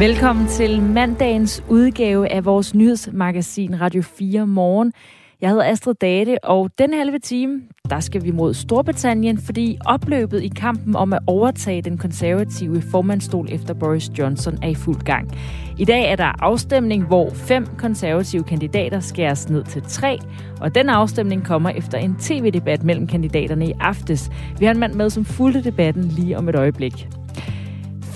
Velkommen til mandagens udgave af vores nyhedsmagasin Radio 4 Morgen. Jeg hedder Astrid Date, og den halve time, der skal vi mod Storbritannien, fordi opløbet i kampen om at overtage den konservative formandstol efter Boris Johnson er i fuld gang. I dag er der afstemning, hvor fem konservative kandidater skæres ned til tre, og den afstemning kommer efter en tv-debat mellem kandidaterne i aftes. Vi har en mand med, som fulgte debatten lige om et øjeblik.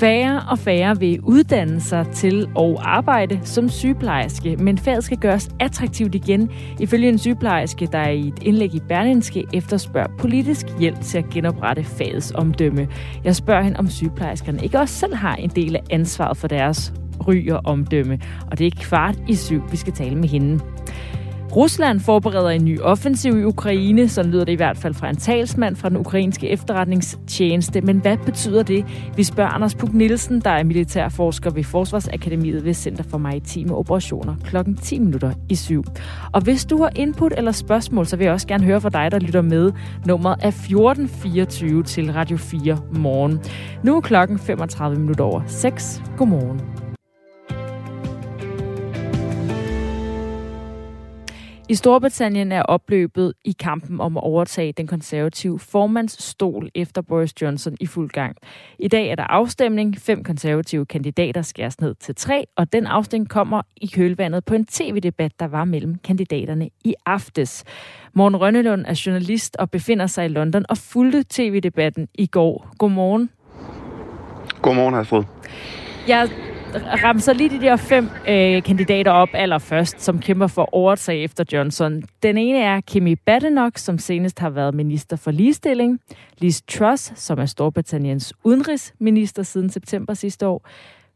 Færre og færre vil uddanne sig til og arbejde som sygeplejerske, men faget skal gøres attraktivt igen, ifølge en sygeplejerske, der i et indlæg i Berlinske efterspørger politisk hjælp til at genoprette fagets omdømme. Jeg spørger hende, om sygeplejerskerne ikke også selv har en del af ansvaret for deres ry og omdømme, og det er kvart i syv, vi skal tale med hende. Rusland forbereder en ny offensiv i Ukraine, så lyder det i hvert fald fra en talsmand fra den ukrainske efterretningstjeneste. Men hvad betyder det? Vi spørger Anders Puk Nielsen, der er militærforsker ved Forsvarsakademiet ved Center for Maritime Operationer klokken 10 minutter i syv. Og hvis du har input eller spørgsmål, så vil jeg også gerne høre fra dig, der lytter med. Nummeret er 1424 til Radio 4 morgen. Nu er klokken 35 minutter over 6. Godmorgen. I Storbritannien er opløbet i kampen om at overtage den konservative formandsstol efter Boris Johnson i fuld gang. I dag er der afstemning. Fem konservative kandidater skæres ned til tre, og den afstemning kommer i kølvandet på en tv-debat, der var mellem kandidaterne i aftes. Morten Rønnelund er journalist og befinder sig i London og fulgte tv-debatten i går. Godmorgen. Godmorgen, Astrid. Jeg ramser lige de der fem øh, kandidater op allerførst, som kæmper for overtag efter Johnson. Den ene er Kimi Badenoch, som senest har været minister for ligestilling. Liz Truss, som er Storbritanniens udenrigsminister siden september sidste år.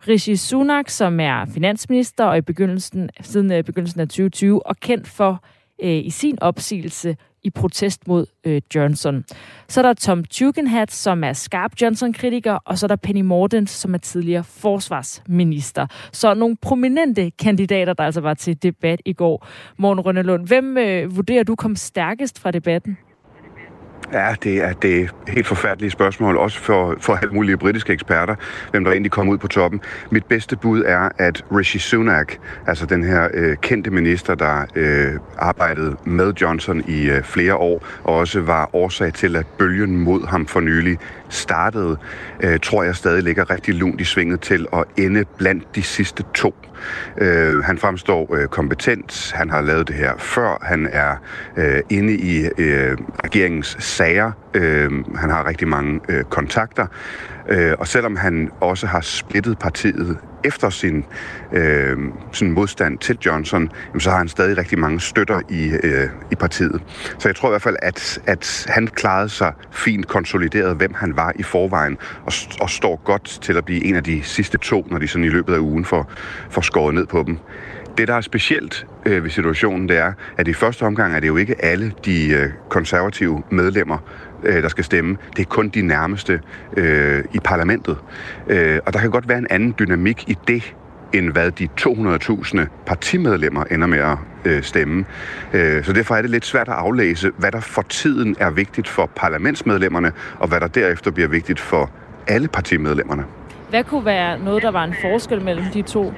Rishi Sunak, som er finansminister og i begyndelsen, siden øh, begyndelsen af 2020, og kendt for øh, i sin opsigelse i protest mod øh, Johnson. Så er der Tom Tugendhat, som er skarp Johnson-kritiker, og så er der Penny Mordens, som er tidligere forsvarsminister. Så nogle prominente kandidater, der altså var til debat i går. Morgen Rønnelund, hvem øh, vurderer du kom stærkest fra debatten? Ja, det er det helt forfærdelige spørgsmål, også for, for alle mulige britiske eksperter, hvem der egentlig kom ud på toppen. Mit bedste bud er, at Rishi Sunak, altså den her øh, kendte minister, der øh, arbejdede med Johnson i øh, flere år, og også var årsag til, at bølgen mod ham for nylig startede, øh, tror jeg stadig ligger rigtig lunt i svinget til at ende blandt de sidste to. Øh, han fremstår øh, kompetent, han har lavet det her før, han er øh, inde i øh, regeringens sager, øh, han har rigtig mange øh, kontakter, øh, og selvom han også har splittet partiet efter sin, øh, sin modstand til Johnson, jamen, så har han stadig rigtig mange støtter i, øh, i partiet. Så jeg tror i hvert fald, at, at han klarede sig fint konsolideret, hvem han var i forvejen, og, og står godt til at blive en af de sidste to, når de sådan i løbet af ugen får, får skåret ned på dem. Det, der er specielt øh, ved situationen, det er, at i første omgang er det jo ikke alle de øh, konservative medlemmer, øh, der skal stemme. Det er kun de nærmeste øh, i parlamentet. Øh, og der kan godt være en anden dynamik i det, end hvad de 200.000 partimedlemmer ender med at øh, stemme. Øh, så derfor er det lidt svært at aflæse, hvad der for tiden er vigtigt for parlamentsmedlemmerne, og hvad der derefter bliver vigtigt for alle partimedlemmerne. Hvad kunne være noget, der var en forskel mellem de to?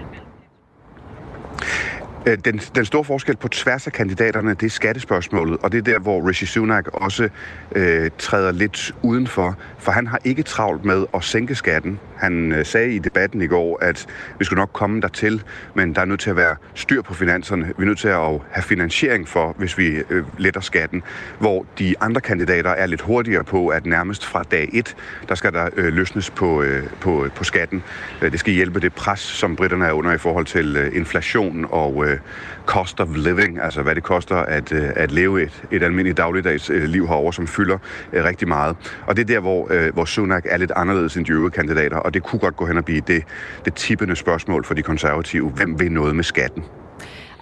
Øh, den, den store forskel på tværs af kandidaterne, det er skattespørgsmålet, og det er der, hvor Rishi Sunak også øh, træder lidt udenfor, for han har ikke travlt med at sænke skatten. Han øh, sagde i debatten i går, at vi skulle nok komme dertil, men der er nødt til at være styr på finanserne. Vi er nødt til at have finansiering for, hvis vi øh, letter skatten, hvor de andre kandidater er lidt hurtigere på, at nærmest fra dag 1, der skal der øh, løsnes på, på, på skatten. Det skal hjælpe det pres, som britterne er under i forhold til inflation og cost of living, altså hvad det koster at, at leve et, et almindeligt dagligdags liv herover, som fylder rigtig meget. Og det er der, hvor, hvor Sunak er lidt anderledes end de øvrige kandidater, og det kunne godt gå hen og blive det, det tippende spørgsmål for de konservative. Hvem vil noget med skatten?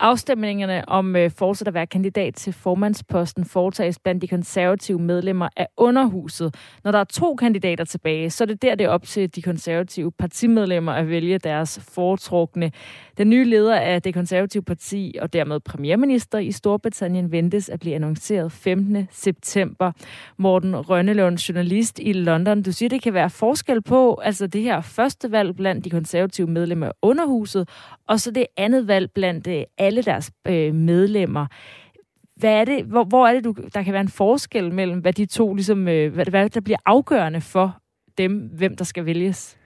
Afstemningerne om øh, fortsat at være kandidat til formandsposten foretages blandt de konservative medlemmer af underhuset. Når der er to kandidater tilbage, så er det der, det er op til de konservative partimedlemmer at vælge deres foretrukne. Den nye leder af det konservative parti og dermed premierminister i Storbritannien ventes at blive annonceret 15. september. Morten Rønnelund, journalist i London, du siger, det kan være forskel på altså det her første valg blandt de konservative medlemmer af underhuset, og så det andet valg blandt øh, alle deres øh, medlemmer. Hvad er det, hvor, hvor er det, du, der kan være en forskel mellem, hvad de to, ligesom, øh, hvad, hvad der bliver afgørende for dem, hvem der skal vælges?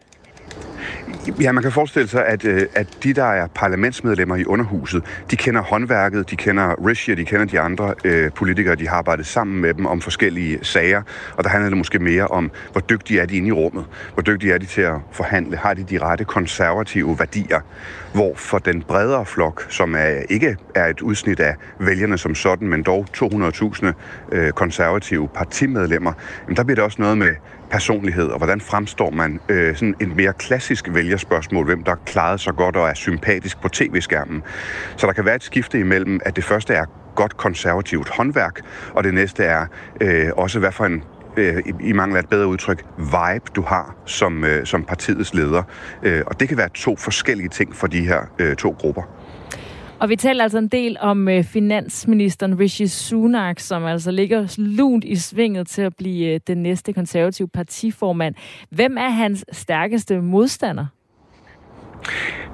Ja, man kan forestille sig, at, øh, at de, der er parlamentsmedlemmer i underhuset, de kender håndværket, de kender Rishi, de kender de andre øh, politikere, de har arbejdet sammen med dem om forskellige sager, og der handler det måske mere om, hvor dygtige er de inde i rummet, hvor dygtige er de til at forhandle, har de de rette konservative værdier, hvor for den bredere flok, som er, ikke er et udsnit af vælgerne som sådan, men dog 200.000 øh, konservative partimedlemmer, jamen der bliver det også noget med personlighed, og hvordan fremstår man øh, sådan et mere klassisk vælgerspørgsmål, hvem der klarede sig godt og er sympatisk på tv-skærmen. Så der kan være et skifte imellem, at det første er godt konservativt håndværk, og det næste er øh, også, hvad for en øh, i mangel af et bedre udtryk, vibe, du har som, øh, som partiets leder. Øh, og det kan være to forskellige ting for de her øh, to grupper. Og vi taler altså en del om øh, finansministeren Rishi Sunak, som altså ligger lunt i svinget til at blive øh, den næste konservative partiformand. Hvem er hans stærkeste modstander?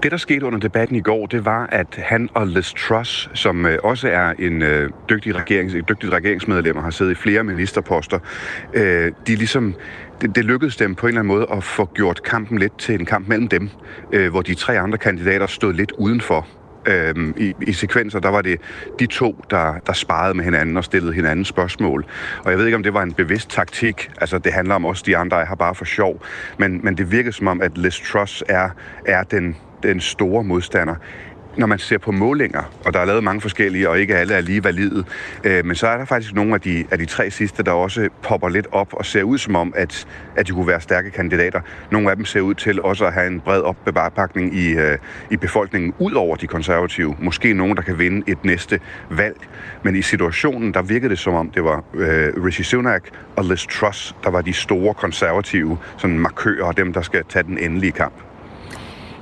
Det, der skete under debatten i går, det var, at han og Liz Truss, som øh, også er en øh, dygtig regerings, et dygtigt regeringsmedlem og har siddet i flere ministerposter, øh, de ligesom det, det lykkedes dem på en eller anden måde at få gjort kampen lidt til en kamp mellem dem, øh, hvor de tre andre kandidater stod lidt udenfor. Øhm, i, I sekvenser, der var det de to, der, der sparede med hinanden og stillede hinanden spørgsmål. Og jeg ved ikke, om det var en bevidst taktik. Altså, det handler om også de andre, jeg har bare for sjov. Men, men det virker som om, at Liz Truss er, er den, den store modstander når man ser på målinger, og der er lavet mange forskellige, og ikke alle er lige valide, øh, men så er der faktisk nogle af de, af de tre sidste, der også popper lidt op og ser ud som om, at, at de kunne være stærke kandidater. Nogle af dem ser ud til også at have en bred opbevarpakning i, øh, i befolkningen, ud over de konservative. Måske nogen, der kan vinde et næste valg. Men i situationen, der virkede det som om, det var øh, Rishi Sunak og Liz Truss, der var de store konservative sådan markører, og dem, der skal tage den endelige kamp.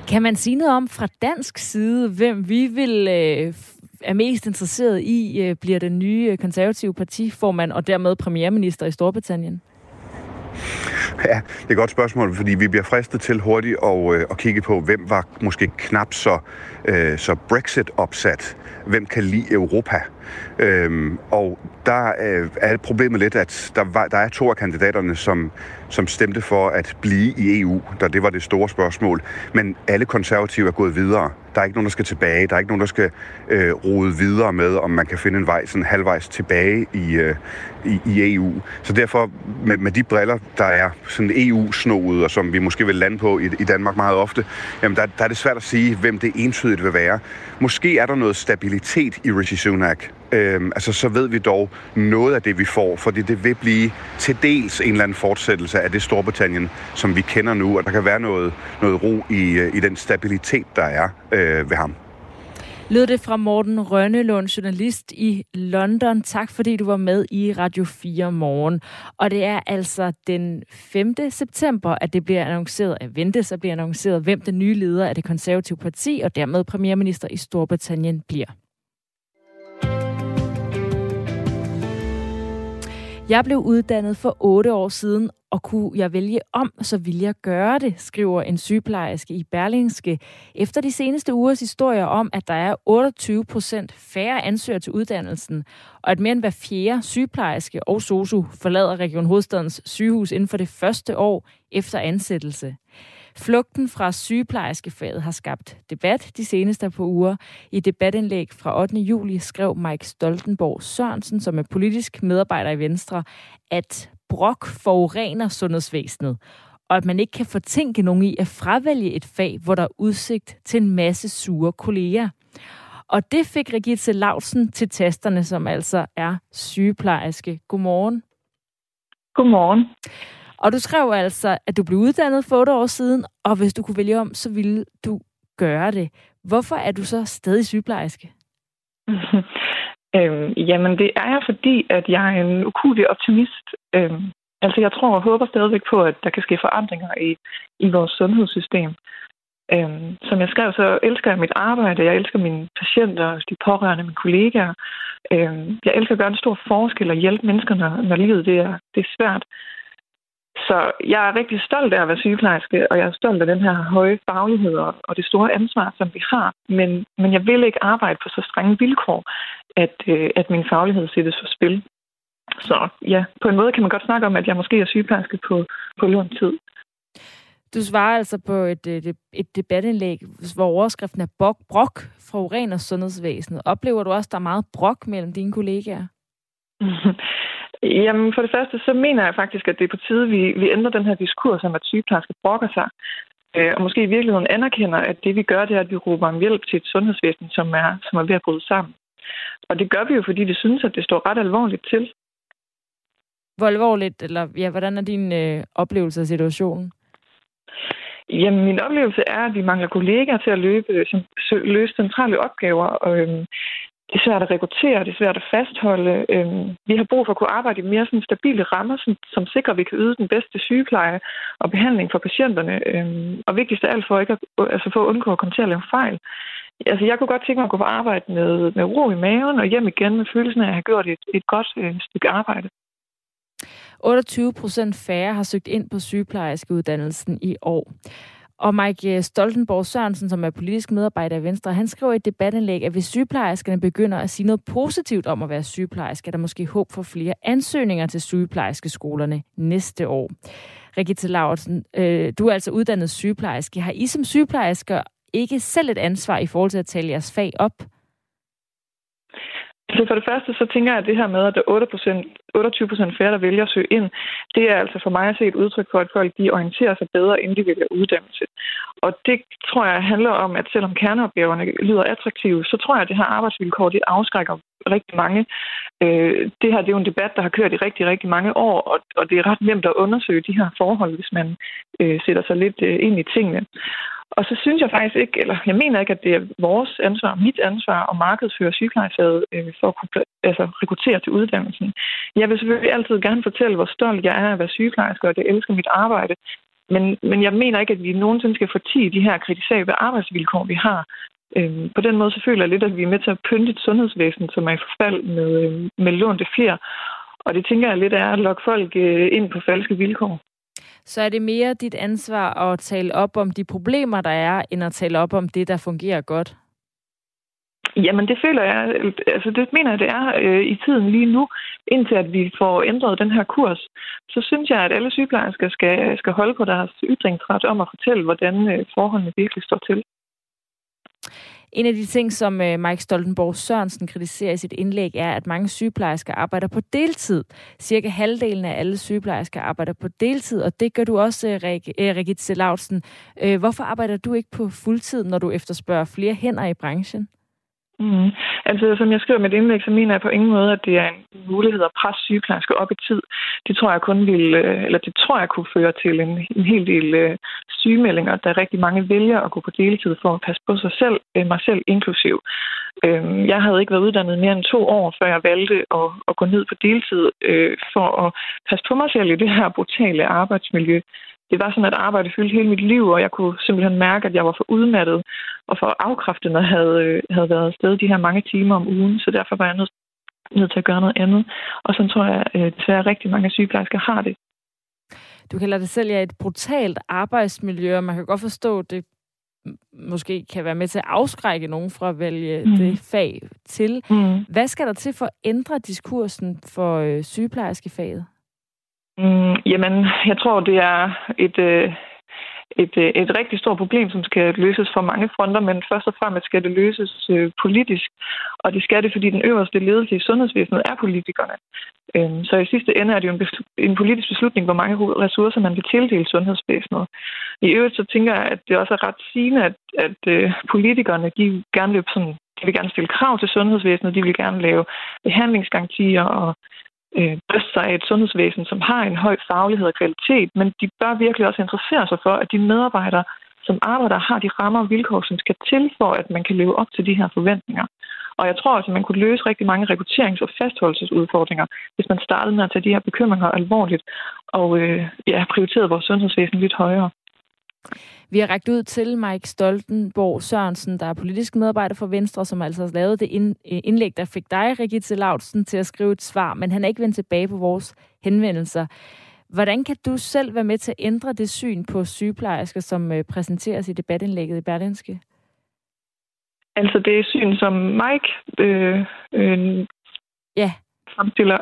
Kan man sige noget om fra dansk side, hvem vi vil øh, er mest interesseret i, øh, bliver den nye øh, konservative partiformand og dermed premierminister i Storbritannien? Ja, det er et godt spørgsmål, fordi vi bliver fristet til hurtigt at, øh, at kigge på, hvem var måske knap så, øh, så Brexit-opsat. Hvem kan lide Europa? Øhm, og der øh, er problemet lidt, at der, var, der er to af kandidaterne, som, som stemte for at blive i EU, da det var det store spørgsmål. Men alle konservative er gået videre. Der er ikke nogen, der skal tilbage. Der er ikke nogen, der skal øh, rode videre med, om man kan finde en vej sådan halvvejs tilbage i, øh, i, i EU. Så derfor, med, med de briller, der er sådan EU-snoet, og som vi måske vil lande på i, i Danmark meget ofte, jamen der, der er det svært at sige, hvem det entydigt vil være. Måske er der noget stabilitet i Rishi Sunak, Øhm, altså, så ved vi dog noget af det, vi får, fordi det vil blive til dels en eller anden fortsættelse af det Storbritannien, som vi kender nu, og der kan være noget, noget ro i, øh, i den stabilitet, der er øh, ved ham. Lød det fra Morten Rønnelund, journalist i London. Tak fordi du var med i Radio 4 morgen. Og det er altså den 5. september, at det bliver annonceret, at ventes at blive annonceret, hvem den nye leder af det konservative parti og dermed premierminister i Storbritannien bliver. Jeg blev uddannet for otte år siden, og kunne jeg vælge om, så ville jeg gøre det, skriver en sygeplejerske i Berlingske. Efter de seneste ugers historier om, at der er 28 procent færre ansøgere til uddannelsen, og at mere end hver fjerde sygeplejerske og sosu forlader Region Hovedstadens sygehus inden for det første år efter ansættelse. Flugten fra sygeplejerskefaget har skabt debat de seneste par uger. I debatindlæg fra 8. juli skrev Mike Stoltenborg Sørensen, som er politisk medarbejder i Venstre, at brok forurener sundhedsvæsenet, og at man ikke kan fortænke nogen i at fravælge et fag, hvor der er udsigt til en masse sure kolleger. Og det fik Regitze Lausen til testerne, som altså er sygeplejerske. Godmorgen. Godmorgen. Og du skrev altså, at du blev uddannet for otte år siden, og hvis du kunne vælge om, så ville du gøre det. Hvorfor er du så stadig sygeplejerske? øhm, jamen, det er jeg, fordi at jeg er en ukulig optimist. Øhm, altså, jeg tror og håber stadigvæk på, at der kan ske forandringer i, i vores sundhedssystem. Øhm, som jeg skrev, så elsker jeg mit arbejde, jeg elsker mine patienter, de pårørende, mine kollegaer. Øhm, jeg elsker at gøre en stor forskel og hjælpe mennesker, når, når livet det er, det er svært. Så jeg er rigtig stolt af at være sygeplejerske, og jeg er stolt af den her høje faglighed og det store ansvar, som vi har. Men, men jeg vil ikke arbejde på så strenge vilkår, at, øh, at min faglighed sættes for spil. Så ja, på en måde kan man godt snakke om, at jeg måske er sygeplejerske på, på lån tid. Du svarer altså på et, øh, et, et debatindlæg, hvor overskriften er brok, brok fra uren- sundhedsvæsenet. Oplever du også, at der er meget brok mellem dine kollegaer? Jamen, for det første, så mener jeg faktisk, at det er på tide, vi, vi ændrer den her diskurs om, at sygeplejersker brokker sig. Øh, og måske i virkeligheden anerkender, at det vi gør, det er, at vi råber om hjælp til et sundhedsvæsen, som er, som er ved at bryde sammen. Og det gør vi jo, fordi vi synes, at det står ret alvorligt til. Hvor alvorligt, eller ja, hvordan er din øh, oplevelse af situationen? Jamen, min oplevelse er, at vi mangler kollegaer til at løbe, som, løse centrale opgaver. Og, øhm, det er svært at rekruttere, det er svært at fastholde. Øhm, vi har brug for at kunne arbejde i mere sådan stabile rammer, som, som sikrer, at vi kan yde den bedste sygepleje og behandling for patienterne. Øhm, og vigtigst af alt for, ikke at, altså for at undgå at komme til at lave fejl. Altså, jeg kunne godt tænke mig at gå på arbejde med, med ro i maven og hjem igen med følelsen af at have gjort et, et godt øh, stykke arbejde. 28 procent færre har søgt ind på sygeplejerskeuddannelsen i år. Og Mike øh, Stoltenborg Sørensen, som er politisk medarbejder i Venstre, han skriver i et debatindlæg, at hvis sygeplejerskerne begynder at sige noget positivt om at være sygeplejerske, er der måske håb for flere ansøgninger til sygeplejerskeskolerne næste år. Rigitte Lauritsen, øh, du er altså uddannet sygeplejerske. Har I som sygeplejersker ikke selv et ansvar i forhold til at tale jeres fag op? Så for det første, så tænker jeg, at det her med, at der er 28 procent færre, der vælger at søge ind, det er altså for mig at se et udtryk for, at folk de orienterer sig bedre, inden de vælger uddannelse. Og det tror jeg handler om, at selvom kerneopgaverne lyder attraktive, så tror jeg, at det her arbejdsvilkår, det afskrækker rigtig mange. Øh, det her det er jo en debat, der har kørt i rigtig, rigtig mange år, og, og det er ret nemt at undersøge de her forhold, hvis man øh, sætter sig lidt øh, ind i tingene. Og så synes jeg faktisk ikke, eller jeg mener ikke, at det er vores ansvar, mit ansvar at markedsføre sygeplejefaget øh, for at kunne altså, rekruttere til uddannelsen. Jeg vil selvfølgelig altid gerne fortælle, hvor stolt jeg er af at være sygeplejerske, og at jeg elsker mit arbejde. Men, men jeg mener ikke, at vi nogensinde skal fortige de her kritisable arbejdsvilkår, vi har. Øhm, på den måde så føler jeg lidt, at vi er med til at pynte et sundhedsvæsen, som er i forfald med, øh, med lånte flere. Og det tænker jeg lidt er at lokke folk øh, ind på falske vilkår så er det mere dit ansvar at tale op om de problemer, der er, end at tale op om det, der fungerer godt? Jamen, det føler jeg, altså det mener jeg, det er øh, i tiden lige nu, indtil at vi får ændret den her kurs. Så synes jeg, at alle sygeplejersker skal, skal holde på deres ytringsret om at fortælle, hvordan øh, forholdene virkelig står til. En af de ting, som øh, Mike Stoltenborg Sørensen kritiserer i sit indlæg, er, at mange sygeplejersker arbejder på deltid. Cirka halvdelen af alle sygeplejersker arbejder på deltid, og det gør du også, øh, Regitze øh, Lautsen. Øh, hvorfor arbejder du ikke på fuldtid, når du efterspørger flere hænder i branchen? Mm. Altså, som jeg skriver med mit indlæg, så mener jeg på ingen måde, at det er en mulighed at presse sygeplejersker op i tid. Det tror jeg kun vil, øh, eller det tror jeg kunne føre til en, en hel del øh, sygemeldinger, der rigtig mange vælger at gå på deltid for at passe på sig selv, øh, mig selv inklusiv. Øh, jeg havde ikke været uddannet mere end to år, før jeg valgte at, at gå ned på deltid øh, for at passe på mig selv i det her brutale arbejdsmiljø det var sådan, at arbejde fyldte hele mit liv, og jeg kunne simpelthen mærke, at jeg var for udmattet og for afkræftet, når jeg havde, øh, havde været afsted de her mange timer om ugen. Så derfor var jeg nødt, nødt til at gøre noget andet. Og så tror jeg at øh, desværre rigtig mange sygeplejersker har det. Du kalder det selv ja, et brutalt arbejdsmiljø, og man kan godt forstå, at det måske kan være med til at afskrække nogen fra at vælge mm. det fag til. Mm. Hvad skal der til for at ændre diskursen for øh, sygeplejerskefaget? Mm, jamen, jeg tror, det er et, øh, et, øh, et rigtig stort problem, som skal løses fra mange fronter, men først og fremmest skal det løses øh, politisk. Og det skal det, fordi den øverste ledelse i sundhedsvæsenet er politikerne. Øhm, så i sidste ende er det jo en, en politisk beslutning, hvor mange ressourcer man vil tildele sundhedsvæsenet. I øvrigt så tænker jeg, at det også er ret sigende, at, at øh, politikerne de gerne vil sådan de vil gerne stille krav til sundhedsvæsenet, de vil gerne lave behandlingsgarantier og øh, bryste sig af et sundhedsvæsen, som har en høj faglighed og kvalitet, men de bør virkelig også interessere sig for, at de medarbejdere, som arbejder, har de rammer og vilkår, som skal til for, at man kan leve op til de her forventninger. Og jeg tror også, at man kunne løse rigtig mange rekrutterings- og fastholdelsesudfordringer, hvis man startede med at tage de her bekymringer alvorligt og øh, ja, prioriterede vores sundhedsvæsen lidt højere. Vi har rækket ud til Mike Stoltenborg Sørensen, der er politisk medarbejder for Venstre, som altså har lavet det indlæg, der fik dig, Rigitte Lautsen, til at skrive et svar, men han er ikke vendt tilbage på vores henvendelser. Hvordan kan du selv være med til at ændre det syn på sygeplejersker, som øh, præsenteres i debatindlægget i Berlinske? Altså det syn, som Mike øh, øh, ja. fremstiller.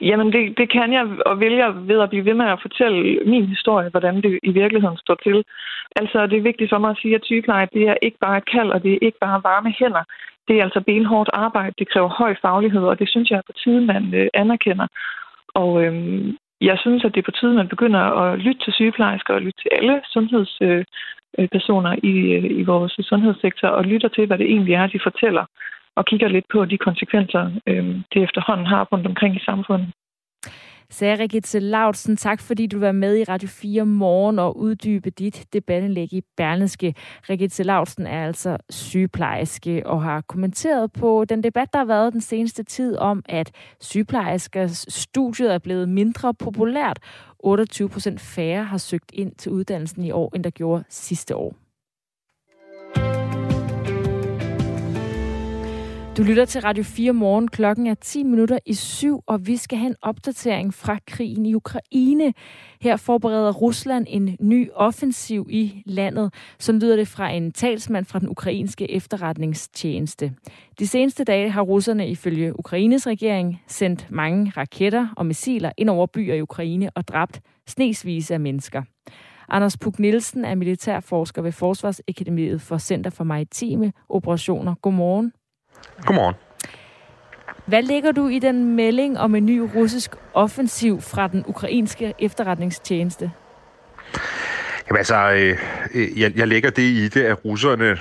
Jamen det, det kan jeg og vil jeg ved at blive ved med at fortælle min historie, hvordan det i virkeligheden står til. Altså det er vigtigt for mig at sige, at sygepleje det er ikke bare et kald, og det er ikke bare varme hænder. Det er altså benhårdt arbejde, det kræver høj faglighed, og det synes jeg er på tide, man øh, anerkender. Og øhm, jeg synes, at det er på tide, man begynder at lytte til sygeplejersker og lytte til alle sundhedspersoner øh, øh, i, øh, i vores sundhedssektor og lytter til, hvad det egentlig er, de fortæller og kigger lidt på de konsekvenser, øh, det efterhånden har rundt omkring i samfundet. Sagde Rigitte Lautsen, tak fordi du var med i Radio 4 morgen og uddybe dit debatindlæg i Berlingske. Rigitte Lautsen er altså sygeplejerske og har kommenteret på den debat, der har været den seneste tid om, at sygeplejerskers studiet er blevet mindre populært. 28 procent færre har søgt ind til uddannelsen i år, end der gjorde sidste år. Du lytter til Radio 4 morgen. Klokken er 10 minutter i syv, og vi skal have en opdatering fra krigen i Ukraine. Her forbereder Rusland en ny offensiv i landet, som lyder det fra en talsmand fra den ukrainske efterretningstjeneste. De seneste dage har russerne ifølge Ukraines regering sendt mange raketter og missiler ind over byer i Ukraine og dræbt snesvis af mennesker. Anders Puk Nielsen er militærforsker ved Forsvarsakademiet for Center for Maritime Operationer. Godmorgen. Godmorgen. Hvad lægger du i den melding om en ny russisk offensiv fra den ukrainske efterretningstjeneste? Jamen altså, øh, jeg, jeg lægger det i det, at russerne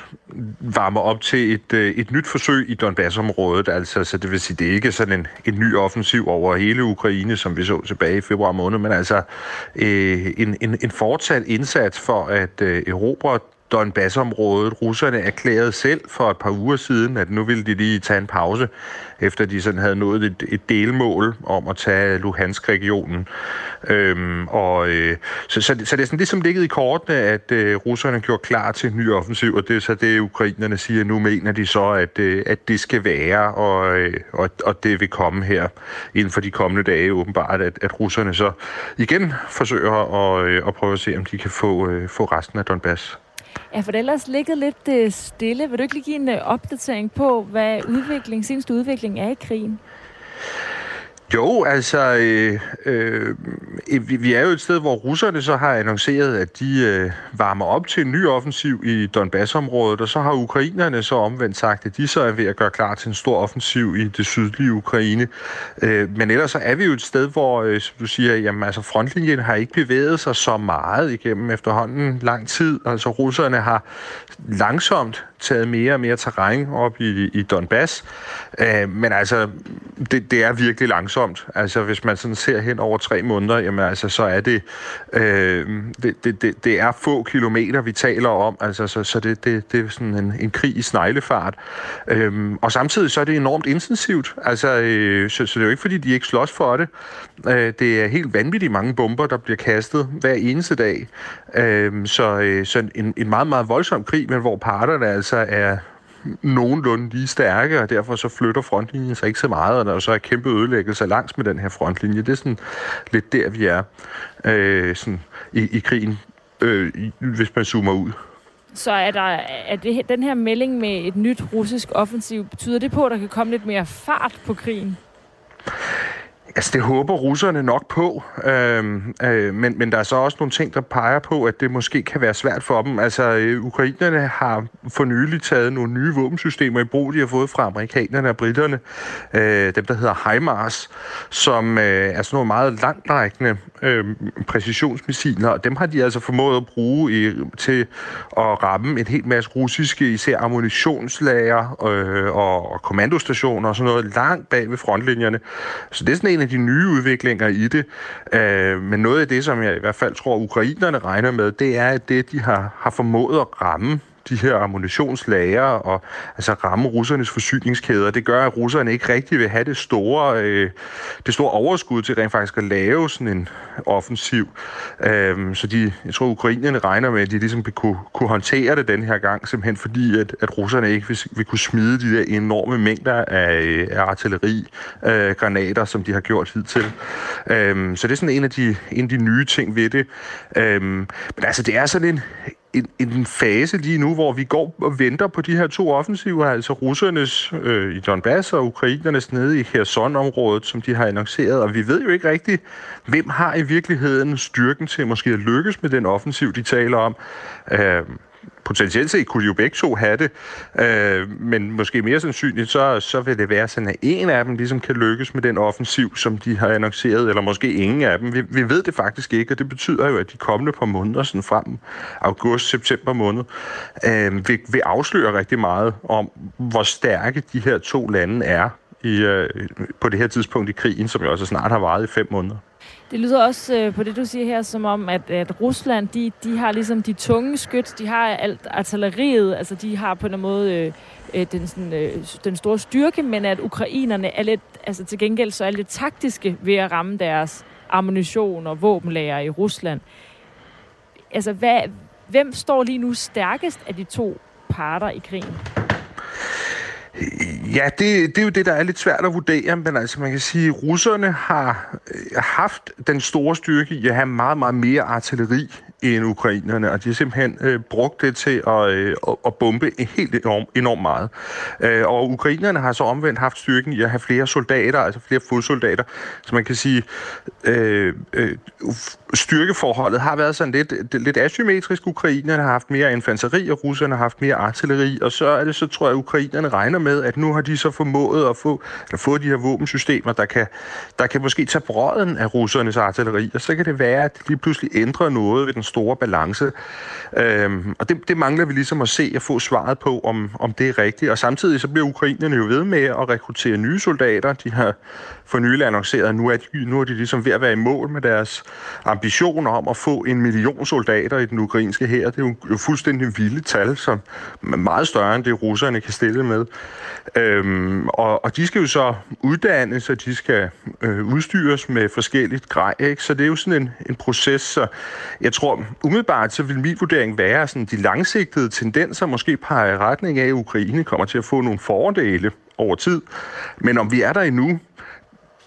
varmer op til et, øh, et nyt forsøg i Donbass-området. Altså, så det vil sige, det er ikke sådan en, en ny offensiv over hele Ukraine, som vi så tilbage i februar måned, men altså øh, en, en, en fortsat indsats for at øh, erobre Donbass-området. Russerne erklærede selv for et par uger siden, at nu ville de lige tage en pause, efter de sådan havde nået et, et delmål om at tage Luhansk-regionen. Øhm, og, øh, så, så, så det er sådan ligesom ligget i kortene, at øh, russerne gjorde klar til en ny offensiv, og det er så det, ukrainerne siger. Nu mener de så, at, øh, at det skal være, og, øh, og, og det vil komme her inden for de kommende dage åbenbart, at, at russerne så igen forsøger at, øh, at prøve at se, om de kan få, øh, få resten af Donbass. Ja, for det ellers ligget lidt øh, stille. Vil du ikke lige give en øh, opdatering på, hvad udvikling, seneste udvikling er i krigen? Jo, altså, øh, øh, vi, er jo et sted, hvor russerne så har annonceret, at de øh, varmer op til en ny offensiv i Donbass-området, og så har ukrainerne så omvendt sagt, at de så er ved at gøre klar til en stor offensiv i det sydlige Ukraine. Øh, men ellers så er vi jo et sted, hvor, øh, som du siger, jamen, altså, frontlinjen har ikke bevæget sig så meget igennem efterhånden lang tid. Altså, russerne har langsomt taget mere og mere terræn op i, i Donbass, øh, men altså, det, det er virkelig langsomt. Altså hvis man sådan ser hen over tre måneder, jamen altså så er det, øh, det, det, det, det er få kilometer, vi taler om. Altså så, så det, det, det er sådan en, en krig i sneglefart. Øh, og samtidig så er det enormt intensivt. Altså øh, så, så det er jo ikke fordi, de ikke slås for det. Øh, det er helt vanvittigt mange bomber, der bliver kastet hver eneste dag. Øh, så øh, så en, en meget, meget voldsom krig, men hvor parterne altså Altså er nogenlunde lige stærke, og derfor så flytter frontlinjen sig ikke så meget, og der er så er kæmpe ødelæggelse langs med den her frontlinje. Det er sådan lidt der, vi er øh, sådan i, i krigen, øh, hvis man zoomer ud. Så er, der, er det, den her melding med et nyt russisk offensiv, betyder det på, at der kan komme lidt mere fart på krigen? Altså, det håber russerne nok på, øhm, øh, men, men der er så også nogle ting, der peger på, at det måske kan være svært for dem. Altså, øh, ukrainerne har for nylig taget nogle nye våbensystemer i brug, de har fået fra amerikanerne og britterne, øh, dem der hedder HIMARS, som øh, er sådan nogle meget langtrækkende øh, præcisionsmissiler, og dem har de altså formået at bruge i, til at ramme en helt masse russiske, især ammunitionslager øh, og, og kommandostationer og sådan noget langt bag ved frontlinjerne. Så det er sådan en af de nye udviklinger i det. Øh, men noget af det, som jeg i hvert fald tror, ukrainerne regner med, det er, at det, de har, har formået at ramme de her ammunitionslager og altså ramme russernes forsyningskæder. Det gør, at russerne ikke rigtig vil have det store, øh, det store overskud til rent faktisk at lave sådan en offensiv. Øhm, så de, jeg tror, ukrainerne regner med, at de ligesom vil kunne, kunne håndtere det den her gang, simpelthen fordi, at, at russerne ikke vil, vil kunne smide de der enorme mængder af, øh, af artilleri, øh, granater, som de har gjort hidtil. Øhm, så det er sådan en af de, en af de nye ting ved det. Øhm, men altså, det er sådan en, en, en fase lige nu, hvor vi går og venter på de her to offensiver, altså russernes øh, i Donbass og ukrainernes nede i Kherson-området, som de har annonceret, og vi ved jo ikke rigtigt, hvem har i virkeligheden styrken til måske at lykkes med den offensiv, de taler om. Øh, potentielt set kunne de jo begge to have det, øh, men måske mere sandsynligt, så, så vil det være sådan, at en af dem ligesom kan lykkes med den offensiv, som de har annonceret, eller måske ingen af dem. Vi, vi ved det faktisk ikke, og det betyder jo, at de kommende par måneder, sådan frem august-september måned, øh, vil, vil afsløre rigtig meget om, hvor stærke de her to lande er i, øh, på det her tidspunkt i krigen, som jo også snart har varet i fem måneder. Det lyder også øh, på det, du siger her, som om, at, at Rusland, de, de har ligesom de tunge skyt, de har alt artilleriet, altså de har på en måde øh, øh, den, sådan, øh, den store styrke, men at ukrainerne er lidt, altså til gengæld så er lidt taktiske ved at ramme deres ammunition og våbenlager i Rusland. Altså, hvad, hvem står lige nu stærkest af de to parter i krigen? Ja, det, det er jo det, der er lidt svært at vurdere, men altså man kan sige, at russerne har øh, haft den store styrke i at have meget, meget mere artilleri end ukrainerne, og de har simpelthen øh, brugt det til at, øh, at bombe helt enormt, enormt meget. Øh, og ukrainerne har så omvendt haft styrken i at have flere soldater, altså flere fodsoldater, så man kan sige, øh, øh, styrkeforholdet har været sådan lidt, lidt asymmetrisk. Ukrainerne har haft mere infanteri, og russerne har haft mere artilleri, og så er det så, tror jeg, at ukrainerne regner med, at nu har de så formået at få, at få de her våbensystemer, der kan, der kan måske tage brøden af russernes artilleri, og så kan det være, at de lige pludselig ændrer noget ved den store balance. Øhm, og det, det mangler vi ligesom at se og få svaret på, om, om det er rigtigt. Og samtidig så bliver ukrainerne jo ved med at rekruttere nye soldater. De har for nylig annonceret, at nu er, de, nu er de ligesom ved at være i mål med deres ambitioner om at få en million soldater i den ukrainske hær. Det er jo, jo fuldstændig vilde tal, som er meget større end det russerne kan stille med. Øhm, og, og de skal jo så uddannes, og de skal øh, udstyres med forskelligt grej. Ikke? Så det er jo sådan en, en proces. Så jeg tror, umiddelbart så vil min vurdering være, at de langsigtede tendenser måske peger i retning af, at Ukraine kommer til at få nogle fordele over tid. Men om vi er der endnu,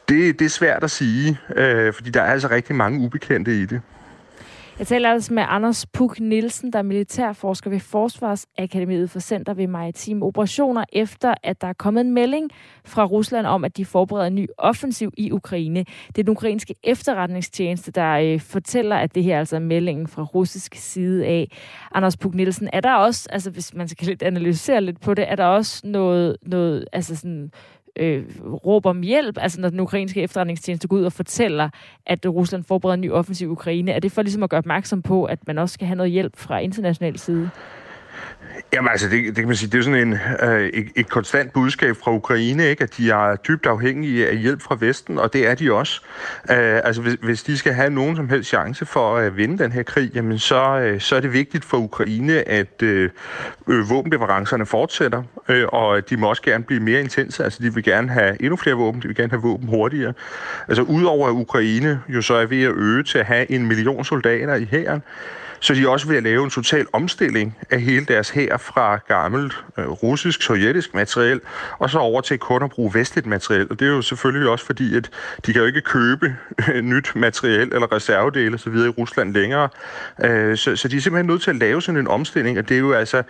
det, det er svært at sige, øh, fordi der er altså rigtig mange ubekendte i det. Jeg taler altså med Anders Puk Nielsen, der er militærforsker ved Forsvarsakademiet for Center ved Maritime Operationer, efter at der er kommet en melding fra Rusland om, at de forbereder en ny offensiv i Ukraine. Det er den ukrainske efterretningstjeneste, der øh, fortæller, at det her altså er altså meldingen fra russisk side af. Anders Puk Nielsen, er der også, altså hvis man skal lidt analysere lidt på det, er der også noget, noget altså sådan øh, råber om hjælp, altså når den ukrainske efterretningstjeneste går ud og fortæller, at Rusland forbereder en ny offensiv i Ukraine, er det for ligesom at gøre opmærksom på, at man også skal have noget hjælp fra international side? Jamen altså, det, det kan man sige, det er sådan en, øh, et, et konstant budskab fra Ukraine, ikke? at de er dybt afhængige af hjælp fra Vesten, og det er de også. Øh, altså, hvis, hvis de skal have nogen som helst chance for at øh, vinde den her krig, jamen så, øh, så er det vigtigt for Ukraine, at øh, øh, våbenleverancerne fortsætter, øh, og de må også gerne blive mere intense. Altså, de vil gerne have endnu flere våben, de vil gerne have våben hurtigere. Altså, udover at Ukraine jo så er ved at øge til at have en million soldater i hæren, så de også ved at lave en total omstilling af hele deres hær fra gammelt øh, russisk, sovjetisk materiel, og så over til kun at bruge vestligt materiel. Og det er jo selvfølgelig også fordi, at de kan jo ikke købe øh, nyt materiel eller reservedele osv. i Rusland længere. Øh, så, så de er simpelthen nødt til at lave sådan en omstilling, og det er jo altså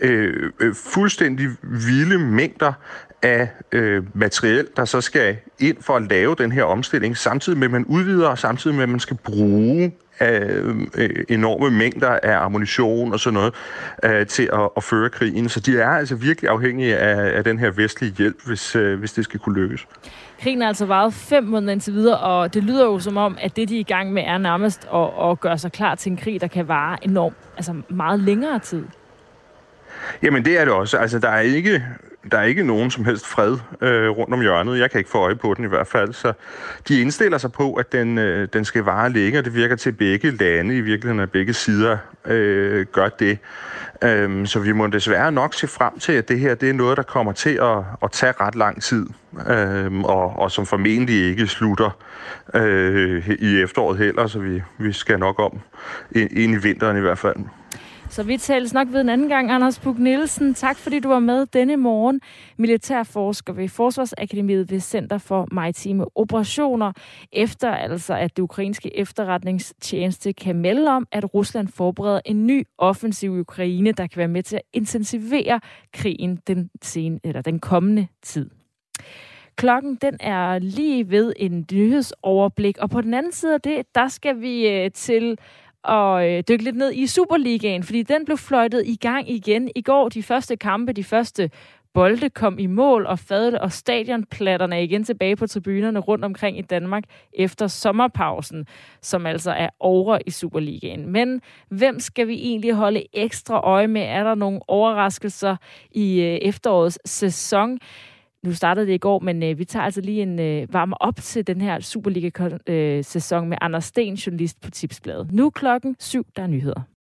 øh, øh, fuldstændig vilde mængder af øh, materiel, der så skal ind for at lave den her omstilling, samtidig med, at man udvider, og samtidig med, at man skal bruge øh, enorme mængder af ammunition og sådan noget øh, til at, at føre krigen. Så de er altså virkelig afhængige af, af den her vestlige hjælp, hvis, øh, hvis det skal kunne lykkes. Krigen har altså varet fem måneder indtil videre, og det lyder jo som om, at det, de er i gang med, er nærmest at, at gøre sig klar til en krig, der kan vare enormt, altså meget længere tid. Jamen det er det også. Altså der er ikke der er ikke nogen som helst fred øh, rundt om hjørnet. Jeg kan ikke få øje på den i hvert fald. Så de indstiller sig på, at den, øh, den skal vare længe, og det virker til begge lande, i virkeligheden at begge sider øh, gør det. Øhm, så vi må desværre nok se frem til, at det her det er noget, der kommer til at, at tage ret lang tid, øhm, og, og som formentlig ikke slutter øh, i efteråret heller, så vi, vi skal nok om ind i vinteren i hvert fald. Så vi tales nok ved en anden gang, Anders Puk Nielsen. Tak fordi du var med denne morgen. Militærforsker ved Forsvarsakademiet ved Center for Maritime Operationer. Efter altså, at det ukrainske efterretningstjeneste kan melde om, at Rusland forbereder en ny offensiv i Ukraine, der kan være med til at intensivere krigen den, sen, eller den kommende tid. Klokken den er lige ved en nyhedsoverblik, og på den anden side af det, der skal vi øh, til og øh, dykke lidt ned i Superligaen, fordi den blev fløjtet i gang igen i går. De første kampe, de første bolde kom i mål, og fadel og stadionplatterne er igen tilbage på tribunerne rundt omkring i Danmark efter sommerpausen, som altså er over i Superligaen. Men hvem skal vi egentlig holde ekstra øje med? Er der nogle overraskelser i øh, efterårets sæson? Nu startede det i går, men øh, vi tager altså lige en øh, varme op til den her Superliga-sæson øh, med Anders Sten, journalist på Tipsbladet. Nu klokken syv, der er nyheder.